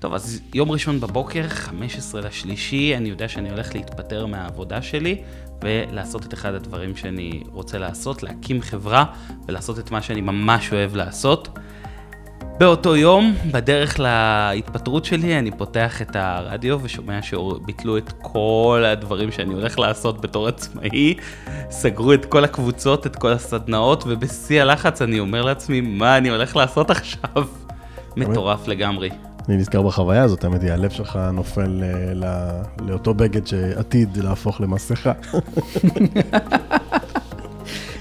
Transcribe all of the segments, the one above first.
טוב, אז יום ראשון בבוקר, 15 לשלישי, אני יודע שאני הולך להתפטר מהעבודה שלי ולעשות את אחד הדברים שאני רוצה לעשות, להקים חברה ולעשות את מה שאני ממש אוהב לעשות. באותו יום, בדרך להתפטרות שלי, אני פותח את הרדיו ושומע שביטלו את כל הדברים שאני הולך לעשות בתור עצמאי, סגרו את כל הקבוצות, את כל הסדנאות, ובשיא הלחץ אני אומר לעצמי, מה אני הולך לעשות עכשיו? מטורף לגמרי. אני נזכר בחוויה הזאת, האמת היא, הלב שלך נופל אה, לא, לאותו בגד שעתיד להפוך למסכה.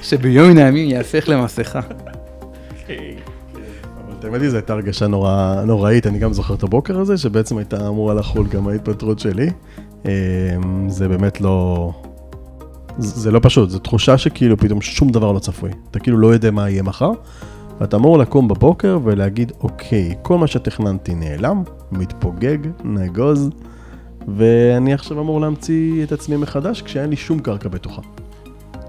שביום מן הימים יהפך למסכה. האמת היא, זו הייתה הרגשה נורא, נוראית, אני גם זוכר את הבוקר הזה, שבעצם הייתה אמורה לחול גם ההתפטרות שלי. אמ, זה באמת לא... זה לא פשוט, זו תחושה שכאילו פתאום שום דבר לא צפוי. אתה כאילו לא יודע מה יהיה מחר, ואתה אמור לקום בבוקר ולהגיד, אוקיי, כל מה שתכננתי נעלם, מתפוגג, נגוז, ואני עכשיו אמור להמציא את עצמי מחדש כשאין לי שום קרקע בטוחה.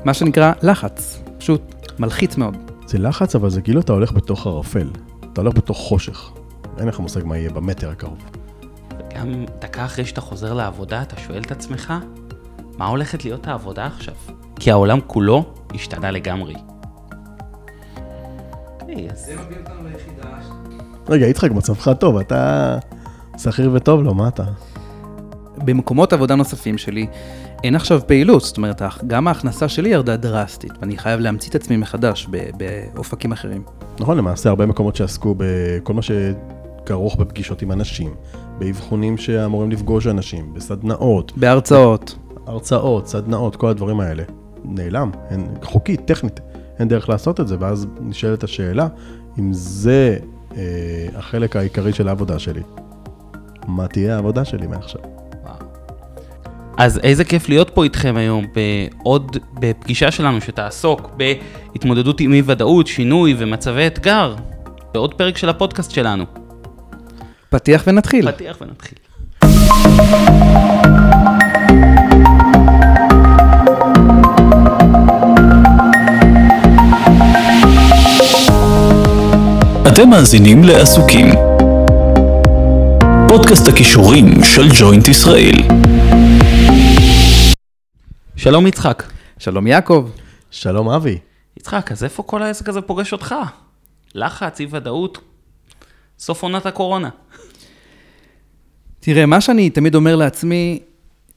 מה שנקרא לחץ, פשוט מלחיץ מאוד. זה לחץ, אבל זה כאילו אתה הולך בתוך ערפל. אתה הולך בתוך חושך. אין לך מושג מה יהיה במטר הקרוב. גם דקה אחרי שאתה חוזר לעבודה, אתה שואל את עצמך, מה הולכת להיות העבודה עכשיו? כי העולם כולו השתנה לגמרי. רגע, יצחק, מצבך טוב, אתה שכיר וטוב לו, מה אתה? במקומות עבודה נוספים שלי אין עכשיו פעילות, זאת אומרת, גם ההכנסה שלי ירדה דרסטית, ואני חייב להמציא את עצמי מחדש באופקים אחרים. נכון, למעשה הרבה מקומות שעסקו בכל מה שכרוך בפגישות עם אנשים, באבחונים שאמורים לפגוש אנשים, בסדנאות. בהרצאות. הרצאות, סדנאות, כל הדברים האלה. נעלם, אין, חוקית, טכנית, אין דרך לעשות את זה, ואז נשאלת השאלה, אם זה אה, החלק העיקרי של העבודה שלי, מה תהיה העבודה שלי מעכשיו? אז איזה כיף להיות פה איתכם היום בעוד, בפגישה שלנו שתעסוק בהתמודדות עם אי ודאות, שינוי ומצבי אתגר, בעוד פרק של הפודקאסט שלנו. פתיח ונתחיל. פתיח ונתחיל. אתם מאזינים לעסוקים. פודקאסט הכישורים של ג'וינט ישראל. שלום יצחק. שלום יעקב. שלום אבי. יצחק, אז איפה כל העסק הזה פוגש אותך? לחץ, אי ודאות, סוף עונת הקורונה. תראה, מה שאני תמיד אומר לעצמי,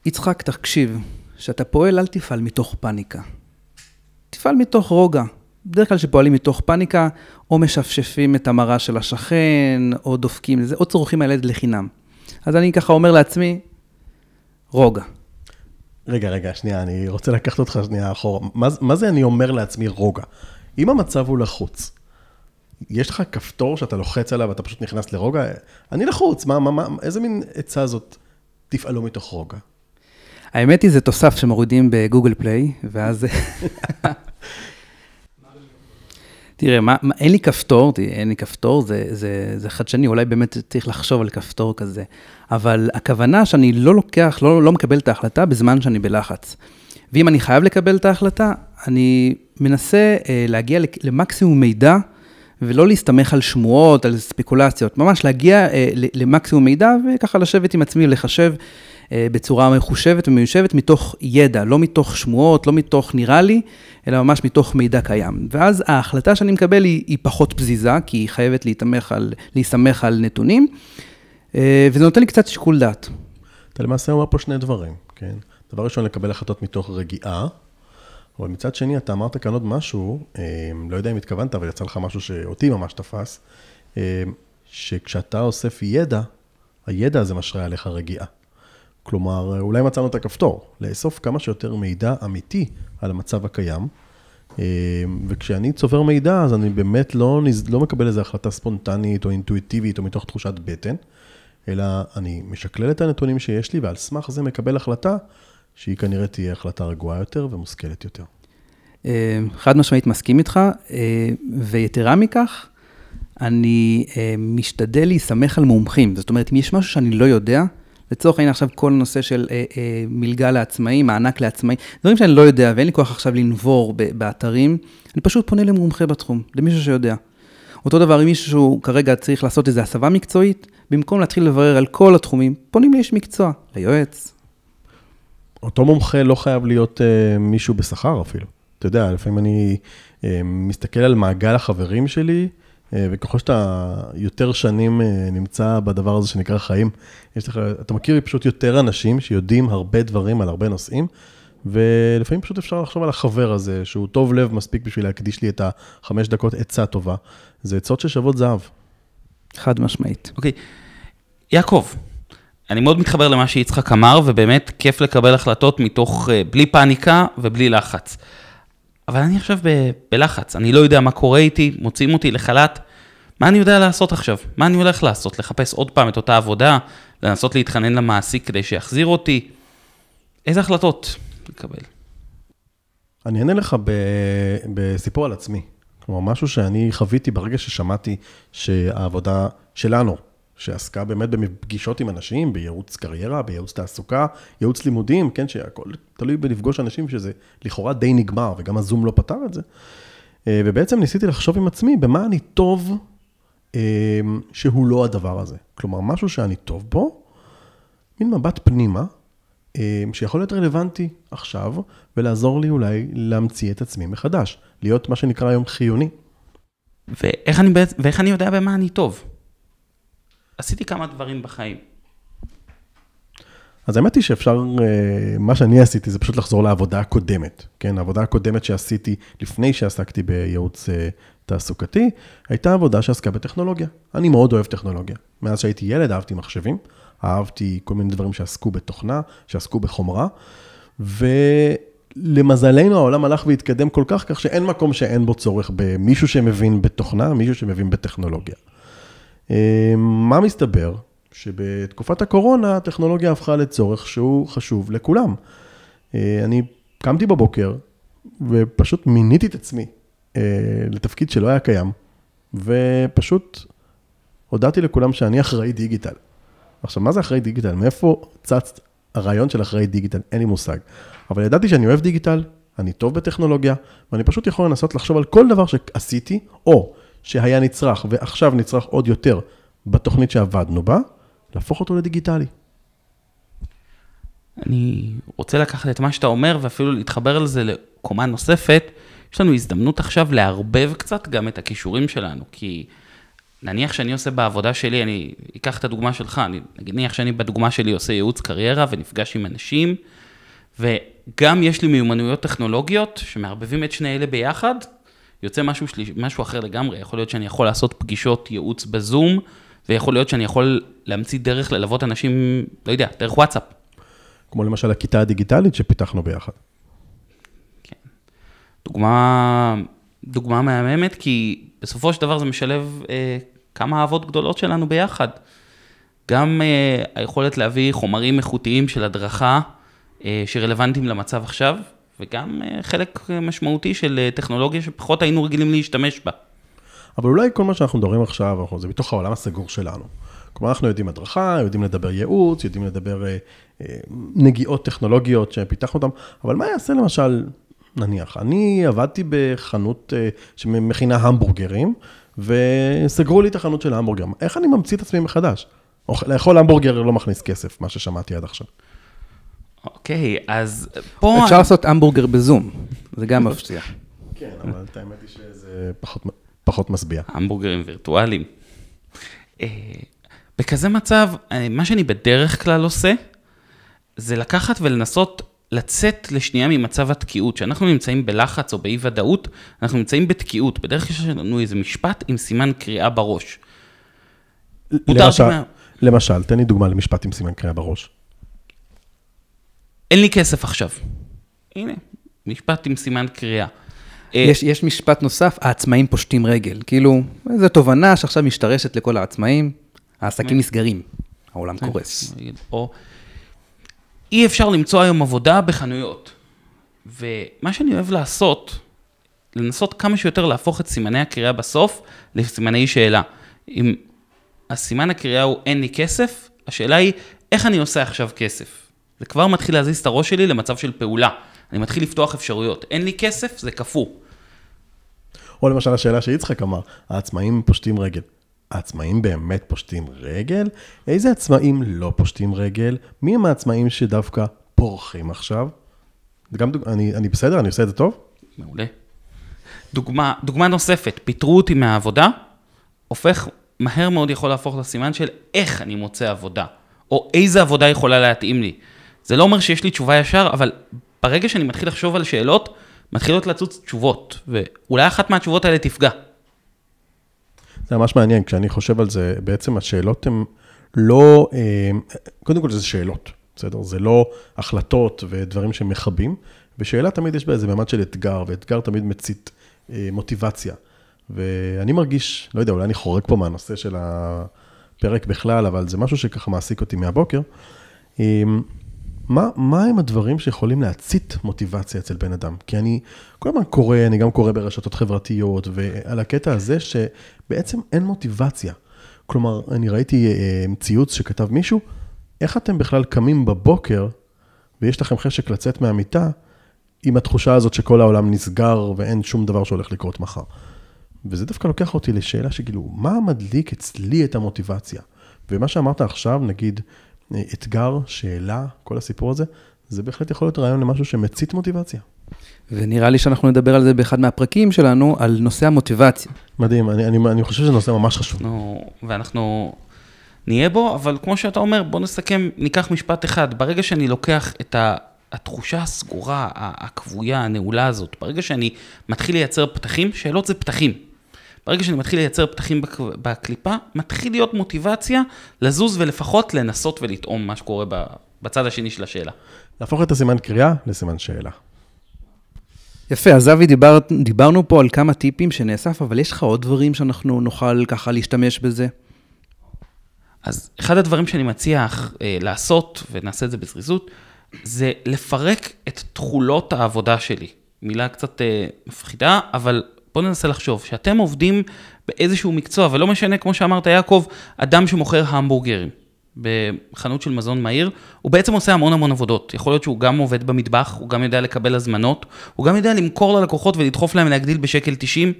יצחק, תקשיב, כשאתה פועל אל תפעל מתוך פאניקה. תפעל מתוך רוגע. בדרך כלל כשפועלים מתוך פאניקה, או משפשפים את המראה של השכן, או דופקים לזה, או צורכים הילד לחינם. אז אני ככה אומר לעצמי, רוגע. רגע, רגע, שנייה, אני רוצה לקחת אותך שנייה אחורה. מה, מה זה אני אומר לעצמי רוגע? אם המצב הוא לחוץ, יש לך כפתור שאתה לוחץ עליו ואתה פשוט נכנס לרוגע? אני לחוץ, מה, מה, מה, איזה מין עצה זאת תפעלו מתוך רוגע? האמת היא, זה תוסף שמורידים בגוגל פליי, ואז... תראה, מה, מה, אין לי כפתור, אין לי כפתור, זה, זה, זה חדשני, אולי באמת צריך לחשוב על כפתור כזה. אבל הכוונה שאני לא לוקח, לא, לא מקבל את ההחלטה בזמן שאני בלחץ. ואם אני חייב לקבל את ההחלטה, אני מנסה אה, להגיע למקסימום מידע, ולא להסתמך על שמועות, על ספקולציות, ממש להגיע אה, למקסימום מידע, וככה לשבת עם עצמי, לחשב בצורה מחושבת ומיושבת מתוך ידע, לא מתוך שמועות, לא מתוך נראה לי, אלא ממש מתוך מידע קיים. ואז ההחלטה שאני מקבל היא, היא פחות פזיזה, כי היא חייבת על, להסתמך על נתונים, אה, וזה נותן לי קצת שיקול דעת. אתה למעשה אומר פה שני דברים, כן? דבר ראשון, לקבל החלטות מתוך רגיעה, אבל מצד שני, אתה אמרת כאן עוד משהו, אה, לא יודע אם התכוונת, אבל יצא לך משהו שאותי ממש תפס, שכשאתה אוסף ידע, הידע הזה משרה עליך רגיעה. כלומר, אולי מצאנו את הכפתור, לאסוף כמה שיותר מידע אמיתי על המצב הקיים. אה, וכשאני צובר מידע, אז אני באמת לא, לא מקבל איזו החלטה ספונטנית או אינטואיטיבית או מתוך תחושת בטן, אלא אני משקלל את הנתונים שיש לי, ועל סמך זה מקבל החלטה שהיא כנראה תהיה החלטה רגועה יותר ומושכלת יותר. אה, חד משמעית מסכים איתך, אה, ויתרה מכך, אני משתדל להיסמך על מומחים. זאת אומרת, אם יש משהו שאני לא יודע, לצורך העניין עכשיו כל נושא של אה, אה, מלגה לעצמאים, מענק לעצמאים, דברים שאני לא יודע ואין לי כוח עכשיו לנבור באתרים, אני פשוט פונה למומחה בתחום, למישהו שיודע. אותו דבר אם מישהו כרגע צריך לעשות איזו הסבה מקצועית, במקום להתחיל לברר על כל התחומים, פונים לאיש מקצוע, ליועץ. אותו מומחה לא חייב להיות uh, מישהו בשכר אפילו. אתה יודע, לפעמים אני uh, מסתכל על מעגל החברים שלי, וככל שאתה יותר שנים uh, נמצא בדבר הזה שנקרא חיים, יש לך, אתה מכיר פשוט יותר אנשים שיודעים הרבה דברים על הרבה נושאים, ולפעמים פשוט אפשר לחשוב על החבר הזה, שהוא טוב לב מספיק בשביל להקדיש לי את החמש דקות עצה טובה. זה עצות ששוות זהב. חד משמעית. אוקיי, יעקב, אני מאוד מתחבר למה שיצחק אמר, ובאמת כיף לקבל החלטות מתוך, אה, בלי פאניקה ובלי לחץ. אבל אני עכשיו ב- בלחץ, אני לא יודע מה קורה איתי, מוציאים אותי לחל"ת. מה אני יודע לעשות עכשיו? מה אני הולך לעשות? לחפש עוד פעם את אותה עבודה? לנסות להתחנן למעסיק כדי שיחזיר אותי? איזה החלטות לקבל? אני אענה לך ב, בסיפור על עצמי. כלומר, משהו שאני חוויתי ברגע ששמעתי שהעבודה שלנו, שעסקה באמת בפגישות עם אנשים, בייעוץ קריירה, בייעוץ תעסוקה, ייעוץ לימודים, כן, שהכל תלוי בלפגוש אנשים שזה לכאורה די נגמר, וגם הזום לא פתר את זה. אה, ובעצם ניסיתי לחשוב עם עצמי במה אני טוב אה, שהוא לא הדבר הזה. כלומר, משהו שאני טוב בו, מין מבט פנימה, אה, שיכול להיות רלוונטי עכשיו, ולעזור לי אולי להמציא את עצמי מחדש, להיות מה שנקרא היום חיוני. ואיך אני, ואיך אני יודע במה אני טוב? עשיתי כמה דברים בחיים. אז האמת היא שאפשר, אה, מה שאני עשיתי זה פשוט לחזור לעבודה הקודמת, כן? העבודה הקודמת שעשיתי לפני שעסקתי בייעוץ אה, תעסוקתי, הייתה עבודה שעסקה בטכנולוגיה. אני מאוד אוהב טכנולוגיה. מאז שהייתי ילד אהבתי מחשבים, אהבתי כל מיני דברים שעסקו בתוכנה, שעסקו בחומרה, ולמזלנו העולם הלך והתקדם כל כך, כך שאין מקום שאין בו צורך במישהו שמבין בתוכנה, מישהו שמבין בטכנולוגיה. אה, מה מסתבר? שבתקופת הקורונה הטכנולוגיה הפכה לצורך שהוא חשוב לכולם. אה, אני קמתי בבוקר ופשוט מיניתי את עצמי אה, לתפקיד שלא היה קיים, ופשוט הודעתי לכולם שאני אחראי דיגיטל. עכשיו, מה זה אחראי דיגיטל? מאיפה צץ הרעיון של אחראי דיגיטל? אין לי מושג. אבל ידעתי שאני אוהב דיגיטל, אני טוב בטכנולוגיה, ואני פשוט יכול לנסות לחשוב על כל דבר שעשיתי, או שהיה נצרך ועכשיו נצרך עוד יותר בתוכנית שעבדנו בה, להפוך אותו לדיגיטלי. אני רוצה לקחת את מה שאתה אומר ואפילו להתחבר לזה לקומה נוספת. יש לנו הזדמנות עכשיו לערבב קצת גם את הכישורים שלנו, כי נניח שאני עושה בעבודה שלי, אני אקח את הדוגמה שלך, אני, נניח שאני בדוגמה שלי עושה ייעוץ קריירה ונפגש עם אנשים, וגם יש לי מיומנויות טכנולוגיות שמערבבים את שני אלה ביחד, יוצא משהו, שליש, משהו אחר לגמרי, יכול להיות שאני יכול לעשות פגישות ייעוץ בזום, ויכול להיות שאני יכול להמציא דרך ללוות אנשים, לא יודע, דרך וואטסאפ. כמו למשל הכיתה הדיגיטלית שפיתחנו ביחד. דוגמה, דוגמה מהממת, כי בסופו של דבר זה משלב אה, כמה אהבות גדולות שלנו ביחד. גם אה, היכולת להביא חומרים איכותיים של הדרכה אה, שרלוונטיים למצב עכשיו, וגם אה, חלק אה, משמעותי של אה, טכנולוגיה שפחות היינו רגילים להשתמש בה. אבל אולי כל מה שאנחנו מדברים עכשיו, זה בתוך העולם הסגור שלנו. כלומר, אנחנו יודעים הדרכה, יודעים לדבר ייעוץ, יודעים לדבר אה, נגיעות טכנולוגיות שפיתחנו אותן, אבל מה יעשה למשל, נניח, אני עבדתי בחנות אה, שמכינה המבורגרים, וסגרו לי את החנות של ההמבורגרים. איך אני ממציא את עצמי מחדש? לאכול המבורגר לא מכניס כסף, מה ששמעתי עד עכשיו. אוקיי, אז פה... אפשר לעשות המבורגר בזום, זה גם מפתיע. כן, אבל את האמת היא שזה פחות, פחות משביע. המבורגרים וירטואליים. אה, בכזה מצב, אה, מה שאני בדרך כלל עושה, זה לקחת ולנסות לצאת לשנייה ממצב התקיעות. כשאנחנו נמצאים בלחץ או באי ודאות, אנחנו נמצאים בתקיעות. בדרך כלל יש לנו איזה משפט עם סימן קריאה בראש. למשל, למשל, תן לי דוגמה למשפט עם סימן קריאה בראש. אין לי כסף עכשיו. הנה, משפט עם סימן קריאה. אה, יש, יש משפט נוסף, העצמאים פושטים רגל. כאילו, זו תובנה שעכשיו משתרשת לכל העצמאים, העסקים נסגרים, העולם קורס. או אי אפשר למצוא היום עבודה בחנויות. ומה שאני אוהב לעשות, לנסות כמה שיותר להפוך את סימני הקריאה בסוף לסימני שאלה. אם הסימן הקריאה הוא אין לי כסף, השאלה היא איך אני עושה עכשיו כסף. זה כבר מתחיל להזיז את הראש שלי למצב של פעולה. אני מתחיל לפתוח אפשרויות. אין לי כסף, זה קפוא. או למשל השאלה שיצחק אמר, העצמאים פושטים רגל. העצמאים באמת פושטים רגל? איזה עצמאים לא פושטים רגל? מי הם העצמאים שדווקא פורחים עכשיו? גם דוג... אני, אני בסדר? אני עושה את זה טוב? מעולה. דוגמה, דוגמה נוספת, פיטרו אותי מהעבודה, הופך, מהר מאוד יכול להפוך לסימן של איך אני מוצא עבודה, או איזה עבודה יכולה להתאים לי. זה לא אומר שיש לי תשובה ישר, אבל ברגע שאני מתחיל לחשוב על שאלות, מתחילות לצוץ תשובות, ואולי אחת מהתשובות האלה תפגע. זה ממש מעניין, כשאני חושב על זה, בעצם השאלות הן לא, אה, קודם כל זה שאלות, בסדר? זה לא החלטות ודברים שמכבים, ושאלה תמיד יש בה איזה ממד של אתגר, ואתגר תמיד מצית אה, מוטיבציה. ואני מרגיש, לא יודע, אולי אני חורג פה מהנושא של הפרק בכלל, אבל זה משהו שככה מעסיק אותי מהבוקר. מה, מה הם הדברים שיכולים להצית מוטיבציה אצל בן אדם? כי אני כל הזמן קורא, אני גם קורא ברשתות חברתיות, ועל הקטע הזה שבעצם אין מוטיבציה. כלומר, אני ראיתי אה, ציוץ שכתב מישהו, איך אתם בכלל קמים בבוקר ויש לכם חשק לצאת מהמיטה עם התחושה הזאת שכל העולם נסגר ואין שום דבר שהולך לקרות מחר. וזה דווקא לוקח אותי לשאלה שכאילו, מה מדליק אצלי את המוטיבציה? ומה שאמרת עכשיו, נגיד, אתגר, שאלה, כל הסיפור הזה, זה בהחלט יכול להיות רעיון למשהו שמצית מוטיבציה. ונראה לי שאנחנו נדבר על זה באחד מהפרקים שלנו, על נושא המוטיבציה. מדהים, אני, אני, אני חושב שזה נושא ממש חשוב. אנחנו, ואנחנו נהיה בו, אבל כמו שאתה אומר, בוא נסכם, ניקח משפט אחד. ברגע שאני לוקח את ה... התחושה הסגורה, הכבויה, הנעולה הזאת, ברגע שאני מתחיל לייצר פתחים, שאלות זה פתחים. ברגע שאני מתחיל לייצר פתחים בקליפה, מתחיל להיות מוטיבציה לזוז ולפחות לנסות ולטעום מה שקורה בצד השני של השאלה. להפוך את הסימן קריאה לסימן שאלה. יפה, אז אבי, דיבר, דיברנו פה על כמה טיפים שנאסף, אבל יש לך עוד דברים שאנחנו נוכל ככה להשתמש בזה? אז אחד הדברים שאני מציע אה, לעשות, ונעשה את זה בזריזות, זה לפרק את תכולות העבודה שלי. מילה קצת אה, מפחידה, אבל בואו ננסה לחשוב, שאתם עובדים באיזשהו מקצוע, ולא משנה, כמו שאמרת, יעקב, אדם שמוכר המבורגרים בחנות של מזון מהיר, הוא בעצם עושה המון המון עבודות. יכול להיות שהוא גם עובד במטבח, הוא גם יודע לקבל הזמנות, הוא גם יודע למכור ללקוחות ולדחוף להם להגדיל בשקל 90,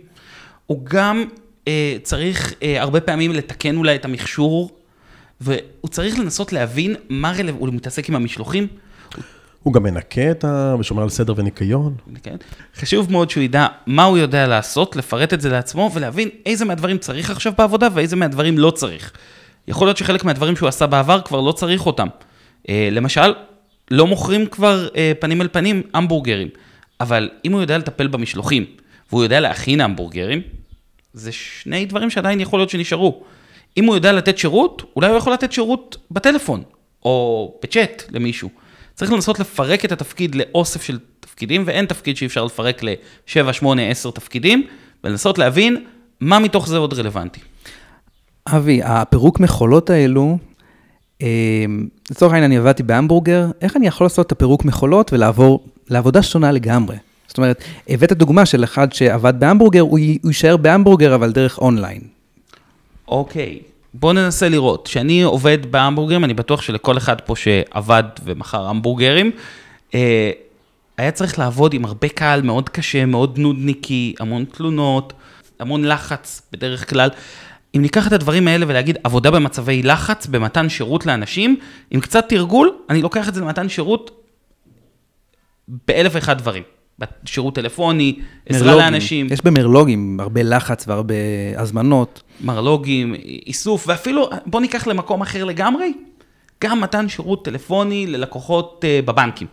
הוא גם אה, צריך אה, הרבה פעמים לתקן אולי את המכשור, והוא צריך לנסות להבין מה רלוונטי, הוא מתעסק עם המשלוחים. גם מנקה את ה... ושומר על סדר וניקיון. כן. חשוב מאוד שהוא ידע מה הוא יודע לעשות, לפרט את זה לעצמו ולהבין איזה מהדברים צריך עכשיו בעבודה ואיזה מהדברים לא צריך. יכול להיות שחלק מהדברים שהוא עשה בעבר כבר לא צריך אותם. אה, למשל, לא מוכרים כבר אה, פנים אל פנים המבורגרים, אבל אם הוא יודע לטפל במשלוחים והוא יודע להכין המבורגרים, זה שני דברים שעדיין יכול להיות שנשארו. אם הוא יודע לתת שירות, אולי הוא יכול לתת שירות בטלפון, או בצ'אט למישהו. צריך לנסות לפרק את התפקיד לאוסף של תפקידים, ואין תפקיד שאי אפשר לפרק ל-7, 8, 10 תפקידים, ולנסות להבין מה מתוך זה עוד רלוונטי. אבי, הפירוק מכולות האלו, אה, לצורך העניין אני עבדתי בהמבורגר, איך אני יכול לעשות את הפירוק מכולות ולעבור לעבודה שונה לגמרי? זאת אומרת, הבאת דוגמה של אחד שעבד בהמבורגר, הוא יישאר בהמבורגר אבל דרך אונליין. אוקיי, בואו ננסה לראות. כשאני עובד בהמבורגרים, אני בטוח שלכל אחד פה שעבד ומכר המבורגרים, אה, היה צריך לעבוד עם הרבה קהל מאוד קשה, מאוד נודניקי, המון תלונות, המון לחץ בדרך כלל. אם ניקח את הדברים האלה ולהגיד עבודה במצבי לחץ, במתן שירות לאנשים, עם קצת תרגול, אני לוקח את זה למתן שירות באלף ואחד דברים. שירות טלפוני, עזרה מרלוגים. לאנשים. יש במרלוגים הרבה לחץ והרבה הזמנות. מרלוגים, איסוף, ואפילו, בוא ניקח למקום אחר לגמרי, גם מתן שירות טלפוני ללקוחות uh, בבנקים.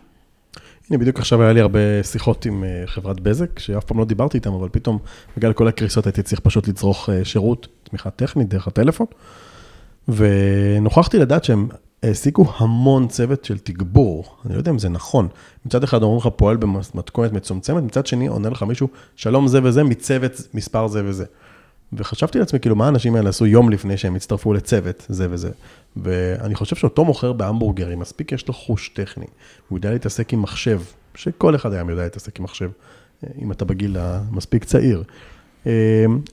הנה, בדיוק עכשיו היה לי הרבה שיחות עם uh, חברת בזק, שאף פעם לא דיברתי איתם, אבל פתאום, בגלל כל הקריסות הייתי צריך פשוט לצרוך uh, שירות, תמיכה טכנית דרך הטלפון, ונוכחתי לדעת שהם העסיקו המון צוות של תגבור, אני לא יודע אם זה נכון. מצד אחד אומרים לך פועל במתכונת מצומצמת, מצד שני עונה לך מישהו, שלום זה וזה, מצוות מספר זה וזה. וחשבתי לעצמי, כאילו, מה האנשים האלה עשו יום לפני שהם הצטרפו לצוות, זה וזה. ואני חושב שאותו מוכר בהמבורגרים, מספיק יש לו חוש טכני. הוא יודע להתעסק עם מחשב, שכל אחד היום יודע להתעסק עם מחשב, אם אתה בגיל המספיק צעיר.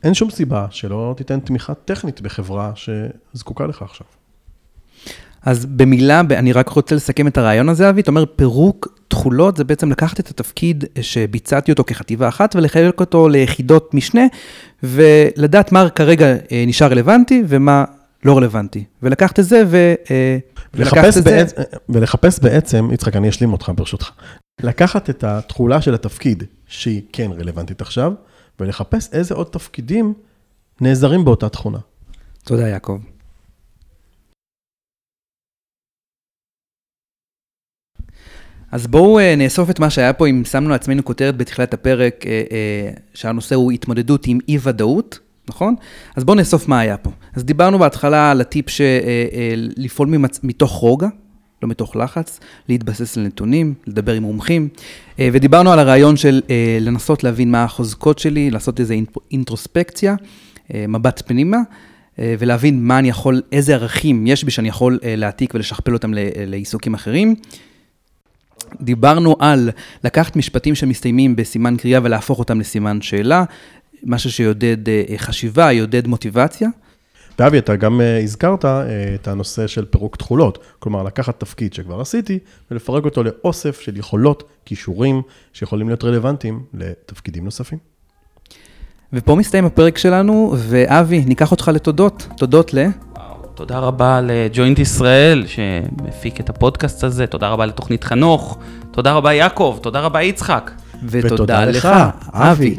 אין שום סיבה שלא תיתן תמיכה טכנית בחברה שזקוקה לך עכשיו. אז במילה, אני רק רוצה לסכם את הרעיון הזה, אבי, אתה אומר פירוק תכולות זה בעצם לקחת את התפקיד שביצעתי אותו כחטיבה אחת ולחלק אותו ליחידות משנה, ולדעת מה כרגע אה, נשאר רלוונטי ומה לא רלוונטי. ולקחת את זה ו... אה, ולחפש, את זה... בעצם, ולחפש בעצם, יצחק, אני אשלים אותך ברשותך, לקחת את התכולה של התפקיד שהיא כן רלוונטית עכשיו, ולחפש איזה עוד תפקידים נעזרים באותה תכונה. תודה, יעקב. אז בואו uh, נאסוף את מה שהיה פה, אם שמנו לעצמנו כותרת בתחילת הפרק, uh, uh, שהנושא הוא התמודדות עם אי-ודאות, נכון? אז בואו נאסוף מה היה פה. אז דיברנו בהתחלה על הטיפ שלפעול ממצ... מתוך רוגע, לא מתוך לחץ, להתבסס על נתונים, לדבר עם מומחים, ודיברנו על הרעיון של לנסות להבין מה החוזקות שלי, לעשות איזו אינטרוספקציה, מבט פנימה. ולהבין מה אני יכול, איזה ערכים יש בי שאני יכול להעתיק ולשכפל אותם לעיסוקים אחרים. דיברנו על לקחת משפטים שמסתיימים בסימן קריאה ולהפוך אותם לסימן שאלה, משהו שיודד אה, חשיבה, יודד מוטיבציה. ואבי, אתה גם אה, הזכרת אה, את הנושא של פירוק תכולות, כלומר לקחת תפקיד שכבר עשיתי ולפרק אותו לאוסף של יכולות, כישורים, שיכולים להיות רלוונטיים לתפקידים נוספים. ופה מסתיים הפרק שלנו, ואבי, ניקח אותך לתודות. תודות ל... תודה רבה לג'וינט ישראל שמפיק את הפודקאסט הזה, תודה רבה לתוכנית חנוך, תודה רבה יעקב, תודה רבה יצחק. ותודה, ותודה לך, אבי.